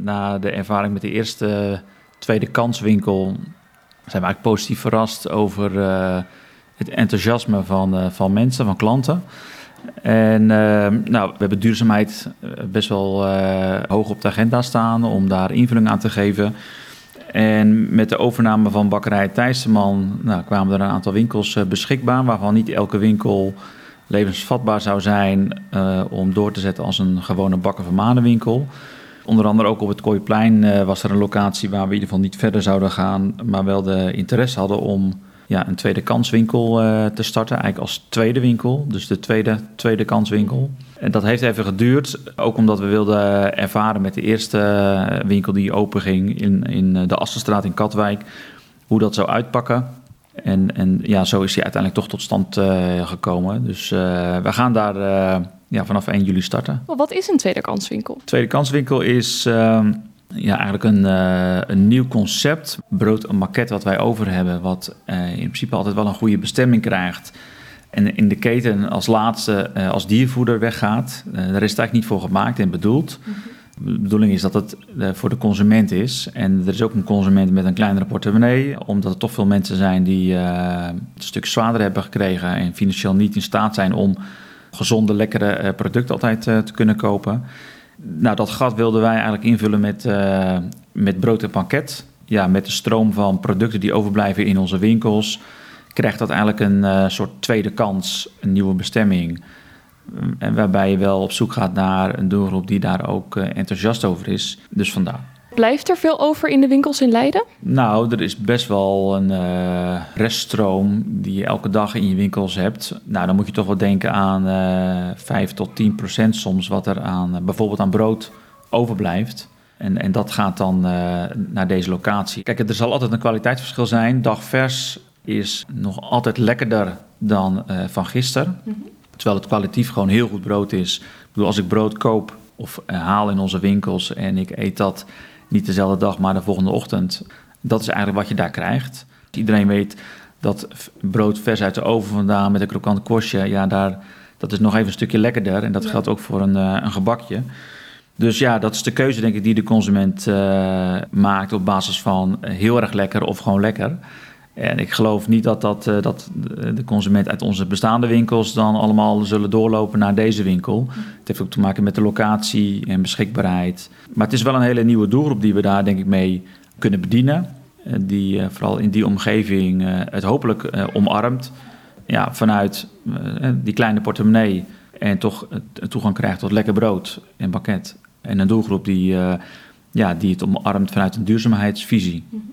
Na de ervaring met de eerste tweede kanswinkel zijn we eigenlijk positief verrast over uh, het enthousiasme van, uh, van mensen, van klanten. En uh, nou, we hebben duurzaamheid best wel hoog op de agenda staan om daar invulling aan te geven. En met de overname van bakkerij Thijsseman nou, kwamen er een aantal winkels beschikbaar, waarvan niet elke winkel levensvatbaar zou zijn om door te zetten als een gewone bakken van winkel. Onder andere ook op het Kooiplein uh, was er een locatie waar we in ieder geval niet verder zouden gaan, maar wel de interesse hadden om ja, een tweede kanswinkel uh, te starten, eigenlijk als tweede winkel, dus de tweede, tweede kanswinkel. En dat heeft even geduurd, ook omdat we wilden ervaren met de eerste winkel die open ging in, in de Assenstraat in Katwijk, hoe dat zou uitpakken. En, en ja, zo is die uiteindelijk toch tot stand gekomen. Dus we gaan daar ja, vanaf 1 juli starten. Wat is een tweede kanswinkel? Tweede kanswinkel is uh, ja, eigenlijk een, uh, een nieuw concept. Brood, een maquette wat wij over hebben, wat uh, in principe altijd wel een goede bestemming krijgt. En in de keten als laatste als diervoeder weggaat. daar is het eigenlijk niet voor gemaakt en bedoeld. Mm De bedoeling is dat het voor de consument is. En er is ook een consument met een kleinere portemonnee. Omdat er toch veel mensen zijn die het een stuk zwaarder hebben gekregen. En financieel niet in staat zijn om gezonde, lekkere eh, producten altijd eh, te kunnen kopen. Nou, dat gat wilden wij eigenlijk invullen met, eh, met brood en panket. Ja, met de stroom van producten die overblijven in onze winkels, krijgt dat eigenlijk een soort tweede kans, een nieuwe bestemming. En waarbij je wel op zoek gaat naar een doelgroep die daar ook enthousiast over is. Dus vandaar. Blijft er veel over in de winkels in Leiden? Nou, er is best wel een uh, reststroom die je elke dag in je winkels hebt. Nou, dan moet je toch wel denken aan uh, eh, 5 tot 10 procent soms wat er aan, uh, bijvoorbeeld aan brood overblijft. En, en dat gaat dan naar deze locatie. Kijk, er zal altijd een kwaliteitsverschil zijn. Dagvers is nog altijd lekkerder dan van gisteren. Mm -hmm. Terwijl het kwalitatief gewoon heel goed brood is. Ik bedoel, als ik brood koop of haal in onze winkels en ik eet dat niet dezelfde dag, maar de volgende ochtend. Dat is eigenlijk wat je daar krijgt. Iedereen weet dat brood vers uit de oven vandaan met een krokant korstje, ja, daar, dat is nog even een stukje lekkerder. En dat geldt ook voor een, uh, een gebakje. Dus ja, dat is de keuze denk ik die de consument uh, maakt op basis van heel erg lekker of gewoon lekker. En ik geloof niet dat, dat, uh, dat de consument uit onze bestaande winkels dan allemaal zullen doorlopen naar deze winkel. Het heeft ook te maken met de locatie en beschikbaarheid. Maar het is wel een hele nieuwe doelgroep die we daar denk ik mee kunnen bedienen. Uh, die uh, vooral in die omgeving het hopelijk omarmt. Ja, vanuit die kleine portemonnee en toch toegang krijgt tot lekker brood en pakket. En een doelgroep die, ja, die het omarmt vanuit een duurzaamheidsvisie. Mm -hmm.